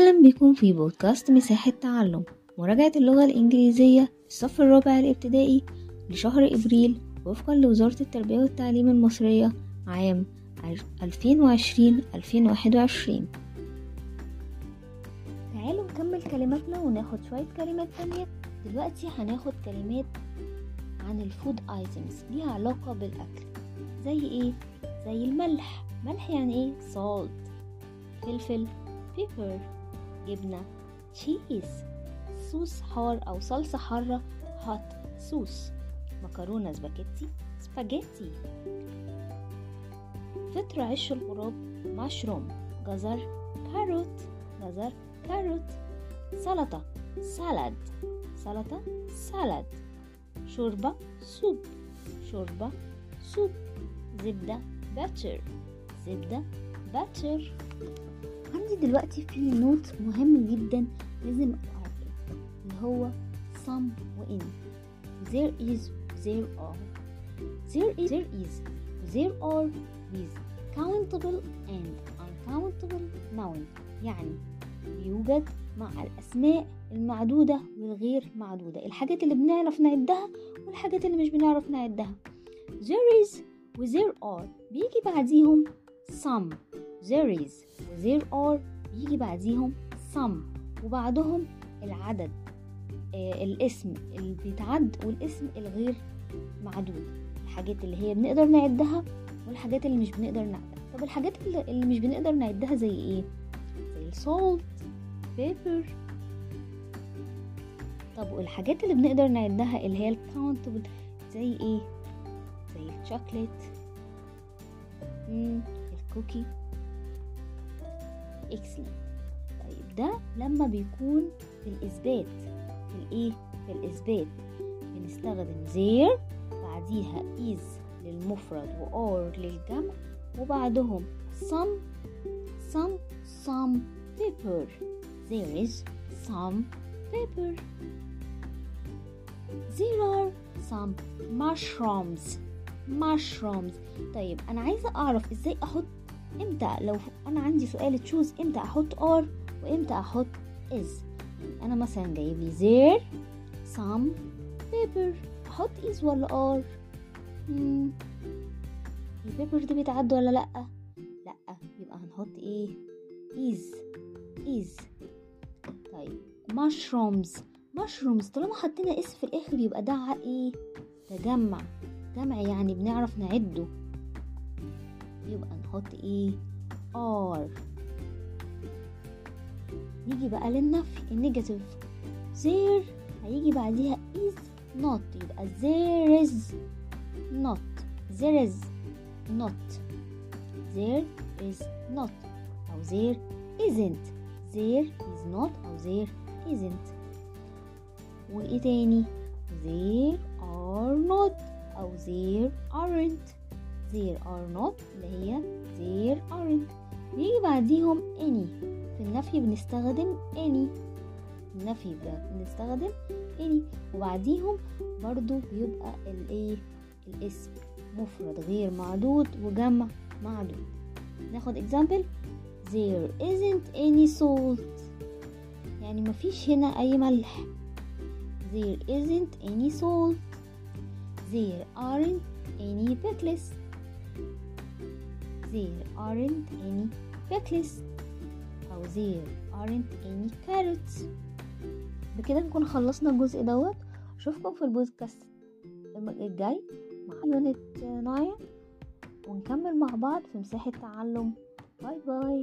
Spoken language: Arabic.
أهلا بكم في بودكاست مساحة تعلم مراجعة اللغة الإنجليزية الصف الرابع الابتدائي لشهر إبريل وفقا لوزارة التربية والتعليم المصرية عام 2020-2021 تعالوا نكمل كلماتنا وناخد شوية كلمات تانية. دلوقتي هناخد كلمات عن ال food items ليها علاقة بالأكل. زي إيه؟ زي الملح. ملح يعني إيه؟ salt فلفل pepper جبنة cheese صوص حار أو صلصة حارة hot sauce مكرونة spaghetti spaghetti. فطر عش الغراب مشروم جزر carrot جزر carrot سلطة salad سلطة salad شوربة soup شوربة soup زبدة butter زبدة butter عندي دلوقتي في note مهم جدا لازم أعرفه اللي هو some و any there is there are. There is there is. There are with. Countable and uncountable noun. يعني يوجد مع الأسماء المعدودة والغير معدودة. الحاجات اللي بنعرف نعدها والحاجات اللي مش بنعرف نعدها. There is و there are. بيجي بعديهم some. There is و there are بيجي بعديهم some وبعدهم العدد آه الاسم اللي بيتعد والاسم الغير معدود الحاجات اللي هي بنقدر نعدها والحاجات اللي مش بنقدر نعدها. طب الحاجات اللي, مش بنقدر نعدها زي إيه؟ زي ال salt pepper طب والحاجات اللي بنقدر نعدها اللي هي ال countable زي إيه؟ زي ال chocolate ال cookie excellent طيب ده لما بيكون في الإثبات. في الإيه؟ في الإثبات. بنستخدم there بعديها is للمفرد و are للجمع وبعدهم some some some pepper. There is some pepper. There are some mushrooms. Mushrooms. طيب أنا عايزة أعرف إزاي أحط إمتى؟ لو أنا عندي سؤال choose إمتى أحط are وامتى أحط is يعني أنا مثلا جايب لي there some pepper. أحط is ولا are ال pepper دي بيتعد ولا لأ؟ لأ. يبقى هنحط إيه؟ is is طيب. mushrooms. mushrooms. طالما حطينا s في الآخر يبقى ده إيه؟ ده جمع جمع يعني بنعرف نعده. يبقى نحط ايه ار نيجي بقى للنفي النيجاتيف there هيجي بعديها is not يبقى there is not there is not there is not أو there isn't there is not أو there isn't وإيه تاني there are not أو there aren't There are not اللي هي there aren't بيجي بعديهم any. في النفي بنستخدم any. النفي بنستخدم any. وبعديهم برضو بيبقى الايه الاسم مفرد غير معدود وجمع معدود. ناخد example. There isn't any salt. يعني مفيش هنا أي ملح. There isn't any salt. There aren't any pickles there aren't any pickles أو there aren't any carrots بكده نكون خلصنا الجزء دوت. أشوفكم في البودكاست الجاي مع unit 9 ونكمل مع بعض في مساحة تعلم bye bye.